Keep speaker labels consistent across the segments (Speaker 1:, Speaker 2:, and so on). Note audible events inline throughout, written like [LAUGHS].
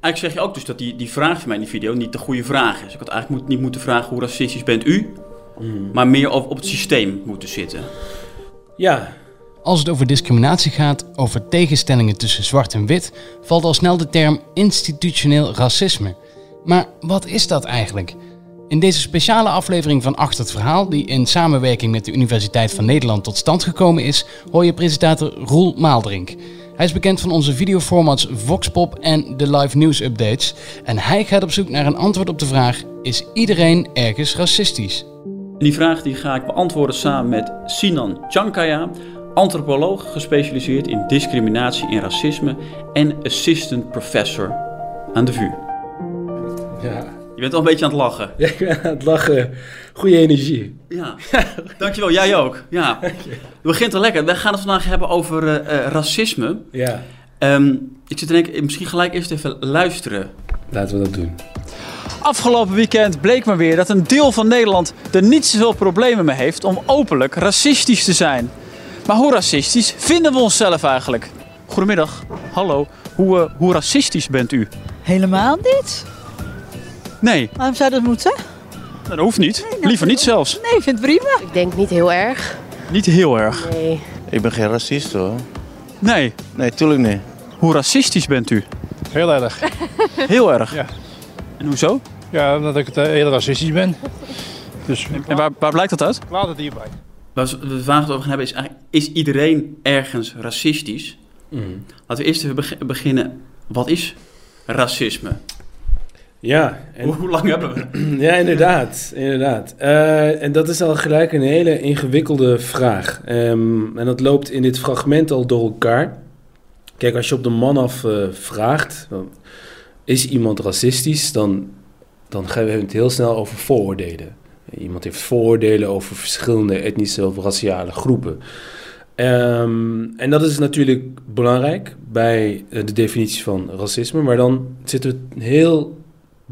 Speaker 1: Eigenlijk zeg je ook dus dat die, die vraag van mij in die video niet de goede vraag is. Ik had eigenlijk moet, niet moeten vragen hoe racistisch bent u, maar meer op, op het systeem moeten zitten.
Speaker 2: Ja,
Speaker 3: Als het over discriminatie gaat, over tegenstellingen tussen zwart en wit, valt al snel de term institutioneel racisme. Maar wat is dat eigenlijk? In deze speciale aflevering van Achter het Verhaal, die in samenwerking met de Universiteit van Nederland tot stand gekomen is, hoor je presentator Roel Maaldrink. Hij is bekend van onze videoformats Voxpop en de live news updates. En hij gaat op zoek naar een antwoord op de vraag: is iedereen ergens racistisch?
Speaker 1: Die vraag die ga ik beantwoorden samen met Sinan Chankaya, antropoloog gespecialiseerd in discriminatie en racisme en assistant professor aan de VU.
Speaker 2: ja.
Speaker 1: Je bent al een beetje aan het lachen. [LAUGHS]
Speaker 2: Ja, ik ben aan het lachen. Goede energie. [LAUGHS]
Speaker 1: Ja, dankjewel. Jij ook. Ja. Het begint al lekker. We gaan het vandaag hebben over eh, eh, racisme.
Speaker 2: Ja,
Speaker 1: Ehm, ik zit te denken, misschien gelijk eerst even luisteren.
Speaker 2: laten we dat doen.
Speaker 4: Afgelopen weekend bleek maar weer dat een deel van Nederland er niet zoveel problemen mee heeft om openlijk racistisch te zijn. Maar hoe racistisch vinden we onszelf eigenlijk? Goedemiddag, hallo. Hoe, eh, hoe racistisch bent u?
Speaker 5: Helemaal niet.
Speaker 4: Nee,
Speaker 5: Waarom zou dat moeten?
Speaker 4: dat hoeft niet. Liever niet zelfs.
Speaker 5: Nee, ik vind het prima.
Speaker 6: Ik denk niet heel erg.
Speaker 4: Niet heel erg.
Speaker 6: Nee.
Speaker 7: Ik ben geen racist hoor.
Speaker 4: Nee,
Speaker 7: Nee, tuurlijk niet.
Speaker 4: hoe racistisch bent u?
Speaker 8: Heel erg.
Speaker 4: Heel erg.
Speaker 8: Ja.
Speaker 4: En hoezo?
Speaker 8: Ja, omdat ik het eh, heel racistisch ben. Dus
Speaker 4: En waar, waar blijkt dat uit?
Speaker 8: laat het hierbij.
Speaker 1: Waar we de vraag over gaan hebben is eigenlijk, is iedereen ergens racistisch? Laten we eerst even beg- beginnen. Wat is racisme?
Speaker 2: Ja, en
Speaker 1: Hoe, hoe lang hebben we? [CLEARS THROAT]
Speaker 2: Ja, inderdaad. inderdaad. Eh, en dat is al gelijk een hele ingewikkelde vraag. Ehm, en dat loopt in dit fragment al door elkaar. Kijk, als je op de man af eh, vraagt, is iemand racistisch, dan, dan gaan we het heel snel over vooroordelen. Iemand heeft vooroordelen over verschillende etnische of raciale groepen. Ehm, en dat is natuurlijk belangrijk bij eh, de definitie van racisme, maar dan zitten we heel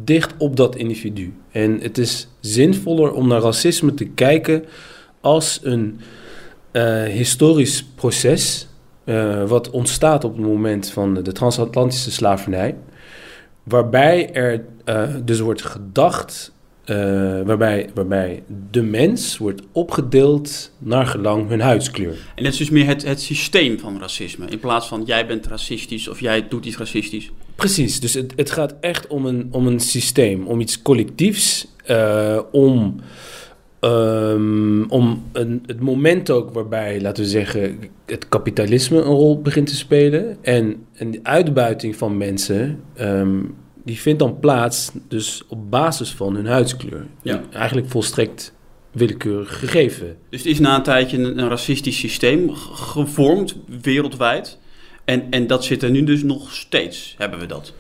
Speaker 2: dicht op dat individu. En het is zinvoller om naar racisme te kijken als een eh, historisch proces eh, wat ontstaat op het moment van de transatlantische slavernij, waarbij er eh, dus wordt gedacht, waarbij, waarbij de mens wordt opgedeeld naar gelang hun huidskleur.
Speaker 1: En dat is dus meer het, het systeem van racisme. In plaats van jij bent racistisch of jij doet iets racistisch.
Speaker 2: Precies, dus het, het gaat echt om een, om een systeem, om iets collectiefs, eh, om, ehm, om een, het moment ook waarbij, laten we zeggen, het kapitalisme een rol begint te spelen. En, en de uitbuiting van mensen, ehm, die vindt dan plaats dus op basis van hun huidskleur.
Speaker 1: Ja.
Speaker 2: Eigenlijk volstrekt willekeurig gegeven.
Speaker 1: Dus het is na een tijdje een, een racistisch systeem gevormd wereldwijd. En, en dat zit er nu dus nog steeds, hebben we dat.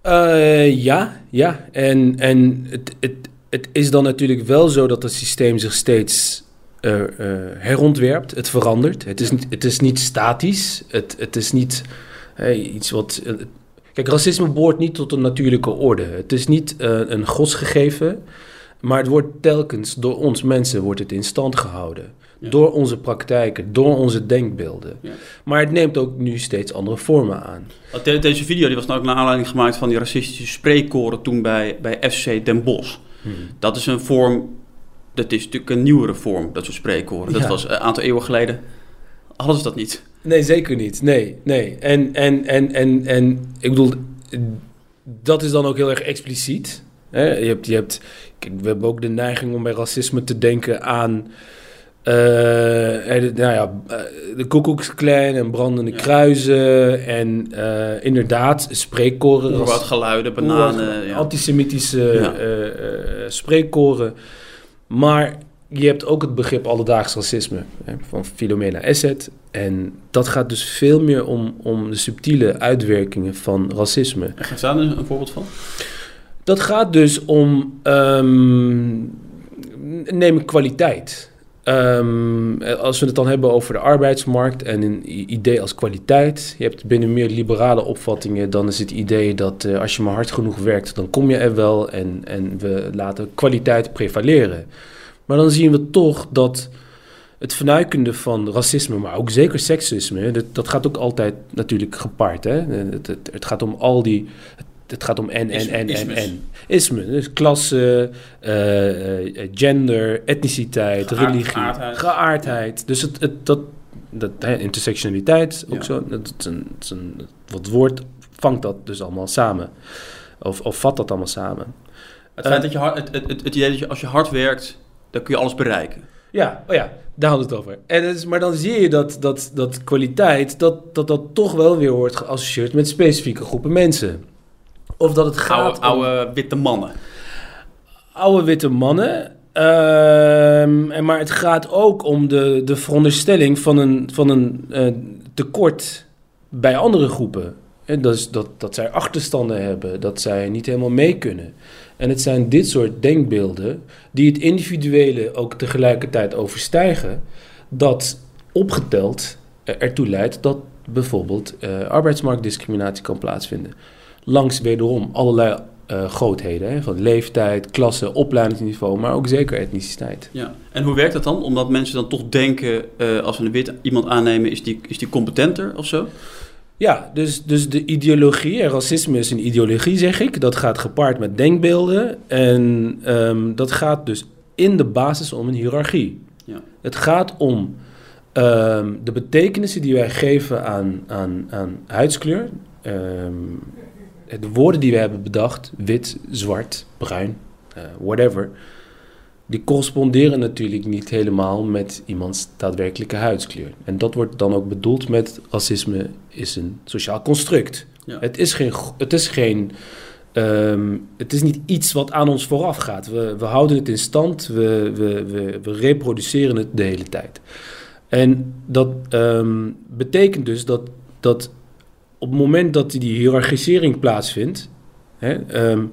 Speaker 2: Eh, ja, ja. En, en het, het, het is dan natuurlijk wel zo dat het systeem zich steeds eh, eh, herontwerpt. Het verandert. Het is niet, het is niet statisch. Het, het is niet iets wat. kijk, racisme behoort niet tot een natuurlijke orde. Het is niet een godsgegeven. Maar het wordt telkens door ons mensen wordt het in stand gehouden.
Speaker 1: Ja.
Speaker 2: Door onze praktijken, door onze denkbeelden.
Speaker 1: Ja.
Speaker 2: Maar het neemt ook nu steeds andere vormen aan.
Speaker 1: Deze video die was nou ook naar aanleiding gemaakt van die racistische spreekkoren toen bij, bij FC Den Bosch. Dat is een vorm, dat is natuurlijk een nieuwere vorm, dat soort spreekkoren. Dat
Speaker 2: Ja.
Speaker 1: was een aantal eeuwen geleden, hadden ze dat niet.
Speaker 2: Nee, zeker niet. Nee, nee. En, en, en, en, en ik bedoel, dat is dan ook heel erg expliciet. Hè? Je hebt, je hebt, kijk, we hebben ook de neiging om bij racisme te denken aan. eh, eh, de- nou ja, eh, de Koekoeksklan en brandende
Speaker 1: Ja.
Speaker 2: kruisen en inderdaad spreekkoren. ras-
Speaker 1: Oerwoudgeluiden, bananen. Ja.
Speaker 2: Antisemitische
Speaker 1: Ja.
Speaker 2: spreekkoren. Maar je hebt ook het begrip alledaags racisme hè, van Philomena Esset. En dat gaat dus veel meer om, om de subtiele uitwerkingen van racisme.
Speaker 1: Geef daar een, een voorbeeld van?
Speaker 2: Dat gaat dus om, ehm, neem kwaliteit. Ehm, als we het dan hebben over de arbeidsmarkt en een idee als kwaliteit. Je hebt binnen meer liberale opvattingen, dan is het idee dat eh, als je maar hard genoeg werkt, dan kom je er wel en, en we laten kwaliteit prevaleren. Maar dan zien we toch dat het vernuikende van racisme, maar ook zeker seksisme, dat, dat gaat ook altijd natuurlijk gepaard. Hè? Het, het gaat om al die. Het gaat om en, en, en, en, en. Isme, dus klasse, eh, eh, gender, etniciteit,
Speaker 1: Geaard-
Speaker 2: religie,
Speaker 1: geaardheid.
Speaker 2: geaardheid. Dus het, het, dat, dat hè, intersectionaliteit, ook
Speaker 1: Ja.
Speaker 2: zo, dat is een, dat is een, wat woord vangt dat dus allemaal samen. Of, of vat dat allemaal samen.
Speaker 1: Het feit
Speaker 2: Eh,
Speaker 1: dat je hard, het, het, het, het idee dat je als je hard werkt, dan kun je alles bereiken.
Speaker 2: Ja, oh ja, daar hadden we het over. En het is, maar dan zie je dat, dat, dat kwaliteit, dat, dat dat toch wel weer wordt geassocieerd met specifieke groepen mensen. Of dat het gaat
Speaker 1: Oude,
Speaker 2: om
Speaker 1: oude witte mannen.
Speaker 2: oude witte mannen. Ehm, en maar het gaat ook om de, de veronderstelling van een, van een eh, tekort bij andere groepen. En dat, is dat, dat zij achterstanden hebben, dat zij niet helemaal mee kunnen. En het zijn dit soort denkbeelden die het individuele ook tegelijkertijd overstijgen, dat opgeteld ertoe leidt dat bijvoorbeeld eh, arbeidsmarktdiscriminatie kan plaatsvinden. Langs wederom allerlei eh, grootheden, hè, van leeftijd, klasse, opleidingsniveau, maar ook zeker etniciteit.
Speaker 1: Ja. En hoe werkt dat dan? Omdat mensen dan toch denken, eh, als we een wit iemand aannemen, is die, is die competenter of zo?
Speaker 2: Ja, dus, dus de ideologie, en racisme is een ideologie, zeg ik. Dat gaat gepaard met denkbeelden. En ehm, dat gaat dus in de basis om een hiërarchie.
Speaker 1: Ja.
Speaker 2: Het gaat om ehm, de betekenissen die wij geven aan, aan, aan huidskleur. Ehm, de woorden die we hebben bedacht, wit, zwart, bruin, eh, whatever. Die corresponderen natuurlijk niet helemaal met iemands daadwerkelijke huidskleur. En dat wordt dan ook bedoeld met racisme is een sociaal construct.
Speaker 1: Ja.
Speaker 2: Het is geen, het is geen ehm, het is niet iets wat aan ons vooraf gaat. We, we houden het in stand, we, we, we, we reproduceren het de hele tijd. En dat ehm, betekent dus dat, dat op het moment dat die hiërarchisering plaatsvindt, hè, ehm,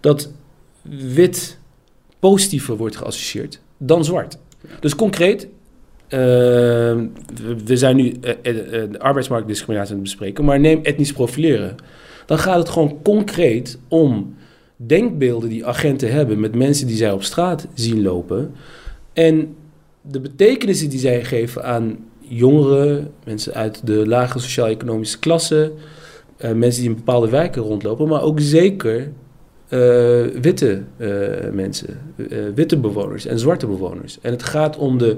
Speaker 2: dat wit positiever wordt geassocieerd dan zwart. Dus concreet, ehm, we, zijn nu eh, de arbeidsmarktdiscriminatie aan het bespreken, maar neem etnisch profileren. Dan gaat het gewoon concreet om denkbeelden die agenten hebben met mensen die zij op straat zien lopen. En de betekenissen die zij geven aan jongeren, mensen uit de lage sociaal-economische klasse, eh, mensen die in bepaalde wijken rondlopen, maar ook zeker eh, witte eh, mensen, witte bewoners en zwarte bewoners. En het gaat om de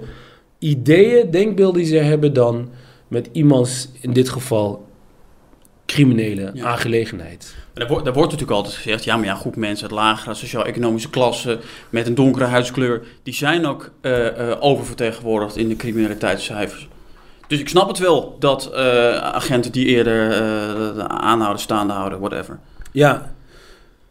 Speaker 2: ideeën, denkbeelden die ze hebben dan met iemands, in dit geval, criminele
Speaker 1: Ja.
Speaker 2: aangelegenheid.
Speaker 1: Daar wordt, daar wordt natuurlijk altijd gezegd, ja, maar ja, groep mensen uit lagere sociaal-economische klasse met een donkere huidskleur, die zijn ook oververtegenwoordigd in de criminaliteitscijfers. Dus ik snap het wel dat eh, agenten die eerder eh, de aanhouden, staande houden, whatever.
Speaker 2: Ja.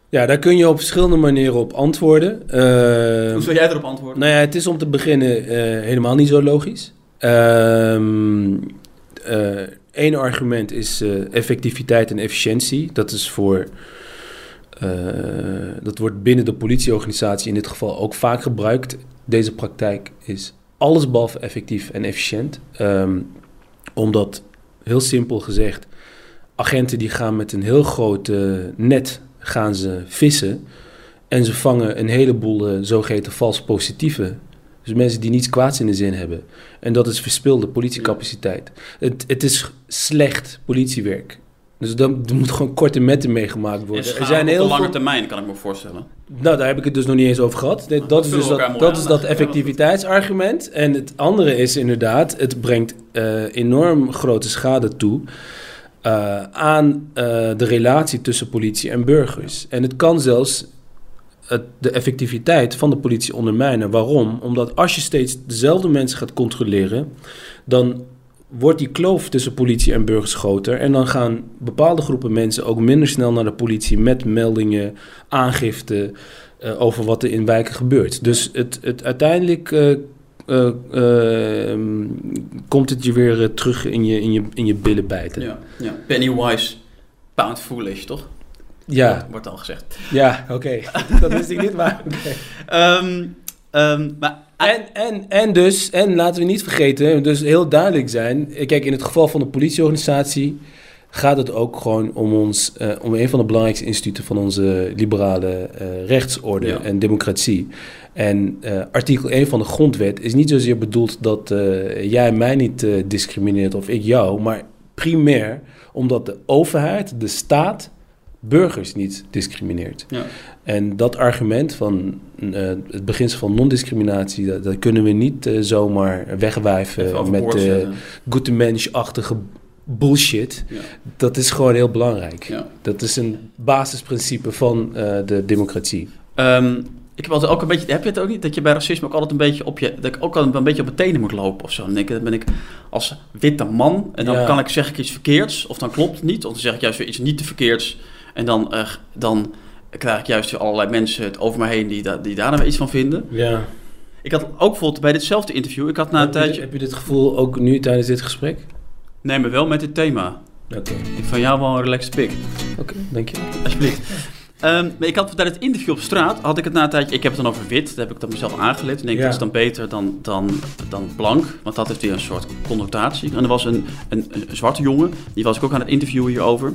Speaker 2: ja, daar kun je op verschillende manieren op antwoorden. Eh,
Speaker 1: Hoe zou jij erop antwoorden?
Speaker 2: Nou ja, het is om te beginnen eh, helemaal niet zo logisch. Ehm Eén argument is eh, effectiviteit en efficiëntie. Dat is voor. eh, dat wordt binnen de politieorganisatie in dit geval ook vaak gebruikt. Deze praktijk is allesbehalve effectief en efficiënt. Ehm, omdat, heel simpel gezegd, agenten die gaan met een heel groot net gaan ze vissen. En ze vangen een heleboel eh, zogeheten vals positieven. Dus mensen die niets kwaads in de zin hebben. En dat is verspilde politiecapaciteit. Het, het is slecht politiewerk. Dus dan er moet gewoon korte metten meegemaakt
Speaker 1: En
Speaker 2: worden. Er zijn
Speaker 1: op de
Speaker 2: heel
Speaker 1: lange
Speaker 2: veel...
Speaker 1: termijn, kan ik me voorstellen.
Speaker 2: Nou, daar heb ik het dus nog niet eens over gehad. Nee, dat, is dus dat, is dat effectiviteitsargument. En het andere is inderdaad, het brengt eh, enorm grote schade toe eh, aan eh, de relatie tussen politie en burgers. En het kan zelfs het, de effectiviteit van de politie ondermijnen. Waarom? Omdat als je steeds dezelfde mensen gaat controleren, dan wordt die kloof tussen politie en burgers groter. En dan gaan bepaalde groepen mensen ook minder snel naar de politie met meldingen, aangifte eh, over wat er in wijken gebeurt. Dus het, het uiteindelijk eh, eh, eh, komt het je weer terug in je, in, je, in je billen bijten.
Speaker 1: Ja, ja. Pennywise, pound foolish, toch?
Speaker 2: ja,
Speaker 1: Wordt al gezegd.
Speaker 2: ja oké. [LAUGHS] dat wist ik niet, maar...
Speaker 1: Ehm, ehm, maar
Speaker 2: En, en, en dus, en laten we niet vergeten, dus heel duidelijk zijn. Kijk, in het geval van de politieorganisatie gaat het ook gewoon om ons, eh, om een van de belangrijkste instituten van onze liberale eh, rechtsorde
Speaker 1: Ja.
Speaker 2: en democratie. En eh, artikel 1 van de grondwet is niet zozeer bedoeld dat jij mij niet discrimineert of ik jou, maar primair omdat de overheid, de staat, burgers niet discrimineert.
Speaker 1: Ja.
Speaker 2: En dat argument van eh, het beginsel van non-discriminatie, dat, dat kunnen we niet eh, zomaar wegwijven met uh, goede mensachtige bullshit.
Speaker 1: Ja.
Speaker 2: Dat is gewoon heel belangrijk.
Speaker 1: Ja.
Speaker 2: Dat is een basisprincipe van eh, de democratie.
Speaker 1: Ehm, ik heb altijd ook een beetje, heb je het ook niet, dat je bij racisme ook altijd een beetje op je, dat ik ook altijd een beetje op mijn tenen moet lopen of zo. Dan denk ik, dan ben ik als witte man en dan
Speaker 2: Ja.
Speaker 1: kan ik zeg ik iets verkeerds of dan klopt het niet, of dan zeg ik juist weer iets niet te verkeerds en dan, eh, dan krijg ik juist weer allerlei mensen het over me heen die, da- die daar dan weer iets van vinden.
Speaker 2: Ja.
Speaker 1: Ik had ook bijvoorbeeld bij ditzelfde interview, ik had na een
Speaker 2: heb, je,
Speaker 1: tijdje,
Speaker 2: heb je dit gevoel ook nu tijdens dit gesprek?
Speaker 1: nee maar wel met dit thema.
Speaker 2: Oké,
Speaker 1: Ik van jou wel een relaxed pik.
Speaker 2: oké, dank je.
Speaker 1: Alsjeblieft. Ehm, maar ik had tijdens het interview op straat, had ik het na een tijdje, ik heb het dan over wit, dat heb ik dan mezelf aangeleerd. En denk ik,
Speaker 2: Ja.
Speaker 1: dat is dan beter dan, dan, dan blank, want dat heeft weer een soort connotatie. En er was een, een, een zwarte jongen, die was ik ook aan het interviewen hierover.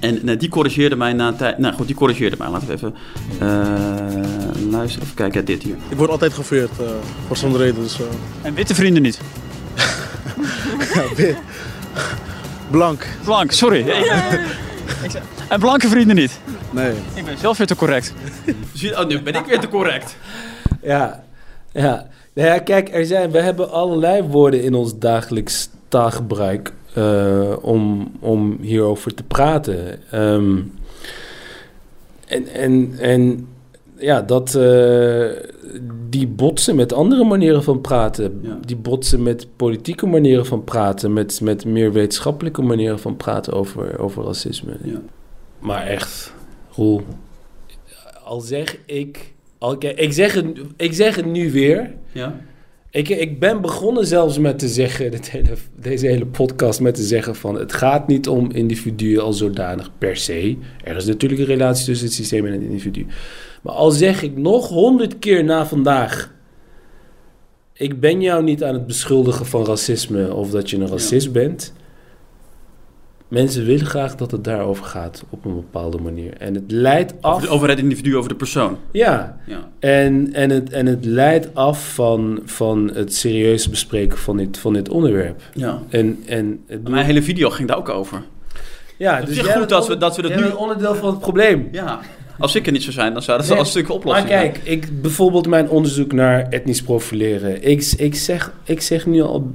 Speaker 1: En eh, die corrigeerde mij na een tijd, nou goed, die corrigeerde mij. Laten we even eh, luisteren, even kijken, ja, dit hier.
Speaker 6: Ik word altijd gefeerd eh, voor zo'n reden. Dus, eh,
Speaker 4: En witte vrienden niet. [LAUGHS]
Speaker 6: ja. Blank.
Speaker 4: Blank, sorry. En blanke vrienden niet.
Speaker 6: Nee.
Speaker 4: Ik ben zelf weer te correct.
Speaker 1: Oh, nu ben ik weer te correct.
Speaker 2: Ja, ja. Nou ja, kijk, er zijn, we hebben allerlei woorden in ons dagelijks taalgebruik eh, om, om hierover te praten. Ehm, en, en, en ja, dat, eh, die botsen met andere manieren van praten.
Speaker 1: Ja.
Speaker 2: Die botsen met politieke manieren van praten, met, met meer wetenschappelijke manieren van praten over, over racisme.
Speaker 1: Ja.
Speaker 2: Maar echt, Roel, al zeg ik... Al, ik, zeg het, ik zeg het nu weer.
Speaker 1: Ja?
Speaker 2: Ik, ik ben begonnen zelfs met te zeggen, dit hele, deze hele podcast, met te zeggen van... het gaat niet om individuen als zodanig per se. Er is natuurlijk een relatie tussen het systeem en het individu. Maar al zeg ik nog honderd keer na vandaag... ik ben jou niet aan het beschuldigen van racisme of dat je een racist bent... Mensen willen graag dat het daarover gaat op een bepaalde manier. En het leidt af...
Speaker 1: Over, over het individu, over de persoon.
Speaker 2: Ja,
Speaker 1: Ja.
Speaker 2: en, en, het, en het leidt af van, van het serieus bespreken van dit, van dit onderwerp.
Speaker 1: ja.
Speaker 2: En, en het
Speaker 1: Mijn hele video ging daar ook over.
Speaker 2: ja,
Speaker 1: Het is
Speaker 2: jij
Speaker 1: goed dat we- dat we dat
Speaker 2: jij
Speaker 1: nu-
Speaker 2: onderdeel van het probleem.
Speaker 1: Ja. Als ik er niet zou zijn, dan zou dat
Speaker 2: Nee,
Speaker 1: wel een stuk oplossing
Speaker 2: Maar kijk, ik, bijvoorbeeld mijn onderzoek naar etnisch profileren. Ik, ik, zeg, ik, zeg nu al,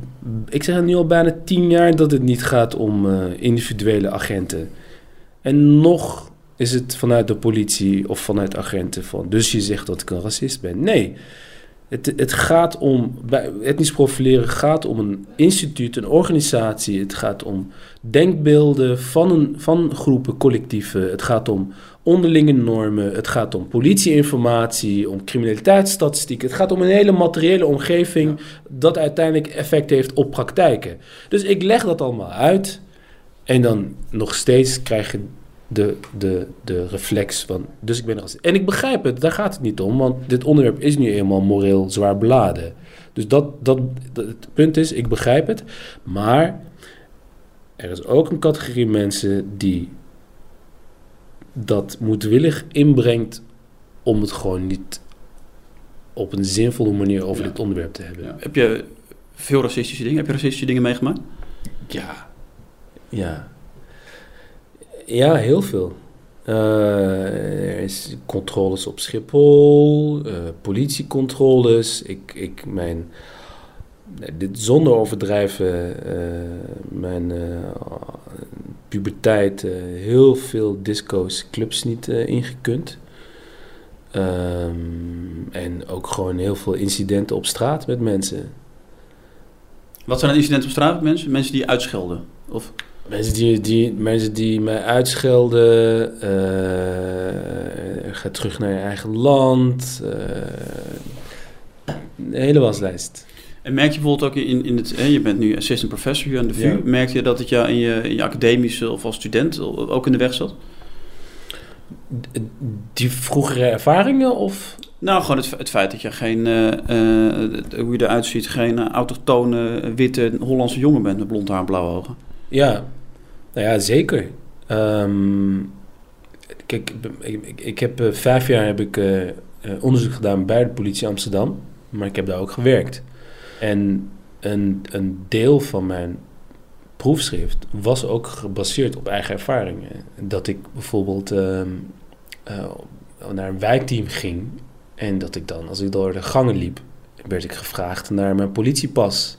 Speaker 2: ik zeg nu al bijna tien jaar dat het niet gaat om eh, individuele agenten. En nog is het vanuit de politie of vanuit agenten van... dus je zegt dat ik een racist ben. Nee, het, het gaat om... Bij etnisch profileren gaat om een instituut, een organisatie. Het gaat om denkbeelden van, een, van groepen, collectieven. Het gaat om onderlinge normen. Het gaat om politieinformatie, om criminaliteitsstatistieken. Het gaat om een hele materiële omgeving dat uiteindelijk effect heeft op praktijken. Dus ik leg dat allemaal uit. En dan nog steeds krijg je de, de, de reflex van... Dus ik ben racist. En ik begrijp het, daar gaat het niet om. Want dit onderwerp is nu eenmaal moreel zwaar beladen. Dus dat, dat, dat, het punt is, ik begrijp het. Maar er is ook een categorie mensen die dat moedwillig inbrengt om het gewoon niet op een zinvolle manier over
Speaker 1: Ja.
Speaker 2: dit onderwerp te hebben.
Speaker 1: Ja. Heb je veel racistische dingen? Heb je racistische dingen meegemaakt?
Speaker 2: Ja. Ja. Ja, heel veel. Eh, er is controles op Schiphol, eh, politiecontroles. Ik, ik, mijn, nee, dit zonder overdrijven, eh, mijn eh, puberteit, eh, heel veel disco's, clubs niet ingekund. Ehm, en ook gewoon heel veel incidenten op straat met mensen.
Speaker 1: Wat zijn incidenten op straat met mensen? Mensen die uitschelden? Of,
Speaker 2: Mensen die, die, mensen die mij uitschelden, eh, ga terug naar je eigen land. eh, een hele waslijst.
Speaker 1: En merk je bijvoorbeeld ook in, in het... Je bent nu assistant professor hier aan de VU.
Speaker 2: Ja.
Speaker 1: Merk je dat het jou in je, in je academische of als student ook in de weg zat?
Speaker 2: Die vroegere ervaringen of...
Speaker 1: Nou, gewoon het, het feit dat je geen, eh, eh, hoe je eruit ziet, geen eh, autochtone, witte Hollandse jongen bent met blond haar en blauwe ogen.
Speaker 2: Ja, nou ja, zeker. Ehm, kijk, ik, ik, ik heb vijf jaar heb ik, onderzoek gedaan bij de politie Amsterdam, maar ik heb daar ook gewerkt. En een, een deel van mijn proefschrift was ook gebaseerd op eigen ervaringen. Dat ik bijvoorbeeld ehm, eh, naar een wijkteam ging en dat ik dan, als ik door de gangen liep, werd ik gevraagd naar mijn politiepas.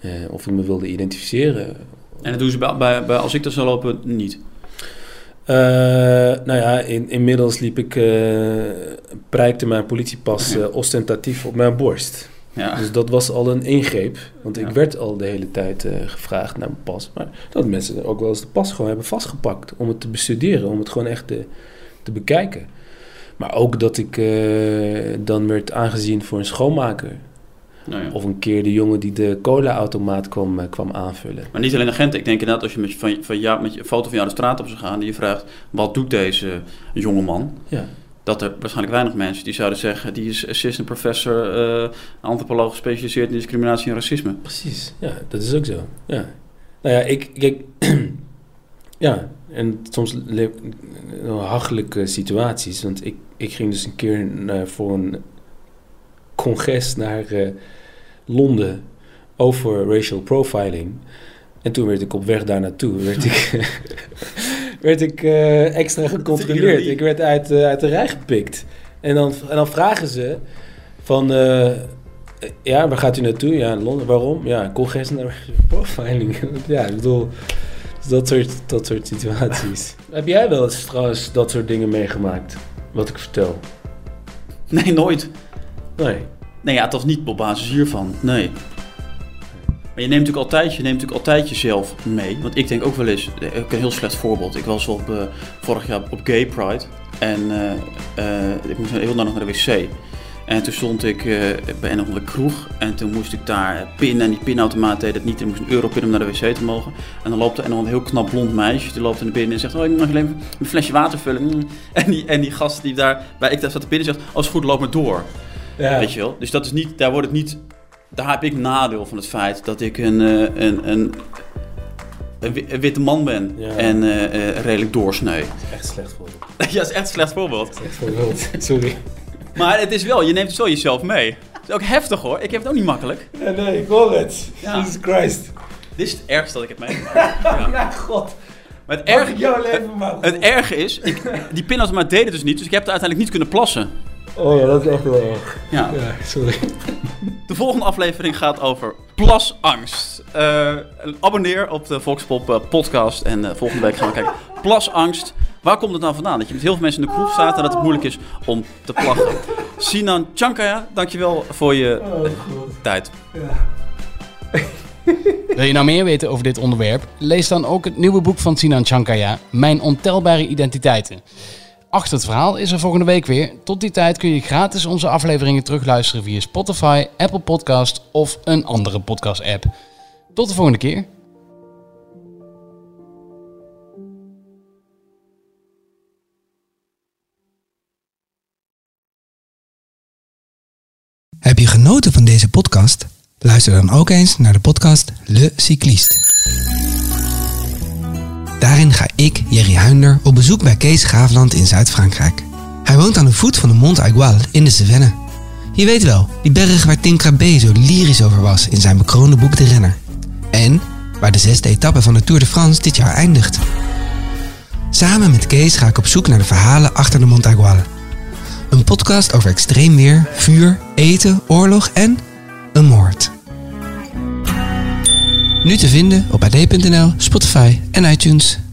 Speaker 2: Eh, of ik me wilde identificeren.
Speaker 1: En dat doen ze bij, bij, bij- als ik daar zou lopen niet.
Speaker 2: Eh, nou ja, in, inmiddels liep ik, eh prijkte mijn politiepas ostentatief op mijn borst.
Speaker 1: Ja.
Speaker 2: Dus dat was al een ingreep. Want ik
Speaker 1: Ja. werd
Speaker 2: al de hele tijd eh, gevraagd naar mijn pas. Maar dat mensen ook wel eens de pas gewoon hebben vastgepakt. Om het te bestuderen. Om het gewoon echt te, te bekijken. Maar ook dat ik eh, dan werd aangezien voor een schoonmaker.
Speaker 1: Nou ja.
Speaker 2: Of een keer de jongen die de cola-automaat kwam, eh, kwam aanvullen.
Speaker 1: Maar niet alleen agenten. Ik denk inderdaad als je met, je- van, van jou, met je foto van jou de straat op zou gaan... en je vraagt, wat doet deze jongeman?
Speaker 2: Ja.
Speaker 1: Dat er waarschijnlijk weinig mensen die zouden zeggen... die is assistant professor, eh antropoloog gespecialiseerd in discriminatie en racisme.
Speaker 2: Precies, ja, dat is ook zo. Ja. Nou ja, ik, kijk, [CLEARS THROAT] ja, en soms hachelijke situaties. Want ik, ik ging dus een keer naar, voor een congres naar eh, Londen over racial profiling. En toen werd ik op weg daar naartoe, werd ik, [LAUGHS] [LAUGHS] werd ik eh, extra gecontroleerd. Ik werd uit, eh, uit de rij gepikt. En dan, en dan vragen ze van... eh, ja, waar gaat u naartoe? Ja, Londen. Waarom? Ja, congres naar [LAUGHS] racial profiling. [LAUGHS] ja, ik bedoel, dat soort, dat soort situaties. [LAUGHS] Heb jij wel eens trouwens dat soort dingen meegemaakt? Wat ik vertel?
Speaker 1: Nee, nooit.
Speaker 2: Nee.
Speaker 1: Nee, ja, het was niet op basis hiervan. Nee. Maar je neemt natuurlijk altijd, je neemt natuurlijk altijd jezelf mee. Want ik denk ook wel eens, ik heb een heel slecht voorbeeld. Ik was op, eh, vorig jaar op Gay Pride. En eh, eh, ik moest heel nog naar de wc. En toen stond ik eh, bij een of andere kroeg. En toen moest ik daar pinnen. En die pinautomaat deed het niet. En ik moest een euro pinnen om naar de wc te mogen. En dan loopt er een heel knap blond meisje. Die loopt er naar binnen en zegt... Oh, ik mag alleen een flesje water vullen. Mm. [LAUGHS] En die, en die gast die daar bij ik daar zat te pinnen zegt... Als het goed, loop maar door.
Speaker 2: Ja.
Speaker 1: Weet je wel? Dus dat is niet, daar wordt het niet. Daar heb ik nadeel van het feit dat ik een, eh, een, een, een, wi- een witte man ben
Speaker 2: Ja.
Speaker 1: en eh, eh, redelijk doorsnee.
Speaker 2: Echt slecht voorbeeld. [LAUGHS]
Speaker 1: ja, dat is echt een slecht voorbeeld.
Speaker 2: Echt voorbeeld. [LAUGHS] Sorry.
Speaker 1: Maar het is wel, je neemt het wel jezelf mee. Het is ook heftig hoor. Ik heb het ook niet makkelijk.
Speaker 2: Ja, nee, ik hoor het.
Speaker 1: Ja.
Speaker 2: Jesus Christ.
Speaker 1: Dit is het ergste dat ik heb meegemaakt. [LAUGHS] Ja.
Speaker 2: Ja, god.
Speaker 1: Maar het
Speaker 2: Erg
Speaker 1: erge,
Speaker 2: jouw leven maar.
Speaker 1: het erge is, ik, die pinautomaat deed het dus niet, dus ik heb er uiteindelijk niet kunnen plassen.
Speaker 2: Oh ja, dat is echt heel erg.
Speaker 1: Ja.
Speaker 2: Ja, sorry.
Speaker 1: De volgende aflevering gaat over plasangst. Eh, abonneer op de Volkspop eh, podcast en eh, volgende week gaan we kijken. Plasangst. Waar komt het nou vandaan? Dat je met heel veel mensen in de kroeg staat en dat het moeilijk is om te plassen. Sinan Chankaya, dankjewel voor je
Speaker 2: Oh,
Speaker 1: tijd.
Speaker 3: Wil je nou meer weten over dit onderwerp? Lees dan ook het nieuwe boek van Sinan Chankaya, Mijn ontelbare identiteiten. Achter het verhaal is er volgende week weer. Tot die tijd kun je gratis onze afleveringen terugluisteren via Spotify, Apple Podcast of een andere podcast app. Tot de volgende keer.
Speaker 9: Heb je genoten van deze podcast? Luister dan ook eens naar de podcast Le Cycliste. Daarin ga ik, Jerry Huinder, op bezoek bij Kees Graafland in Zuid-Frankrijk. Hij woont aan de voet van de Mont Aigual in de Cevennes. Je weet wel, die berg waar Tim Krabbe zo lyrisch over was in zijn bekroonde boek De Renner. En waar de zesde etappe van de Tour de France dit jaar eindigt. Samen met Kees ga ik op zoek naar de verhalen achter de Mont Aigual. Een podcast over extreem weer, vuur, eten, oorlog en een moord. Nu te vinden op ad.nl, Spotify en iTunes.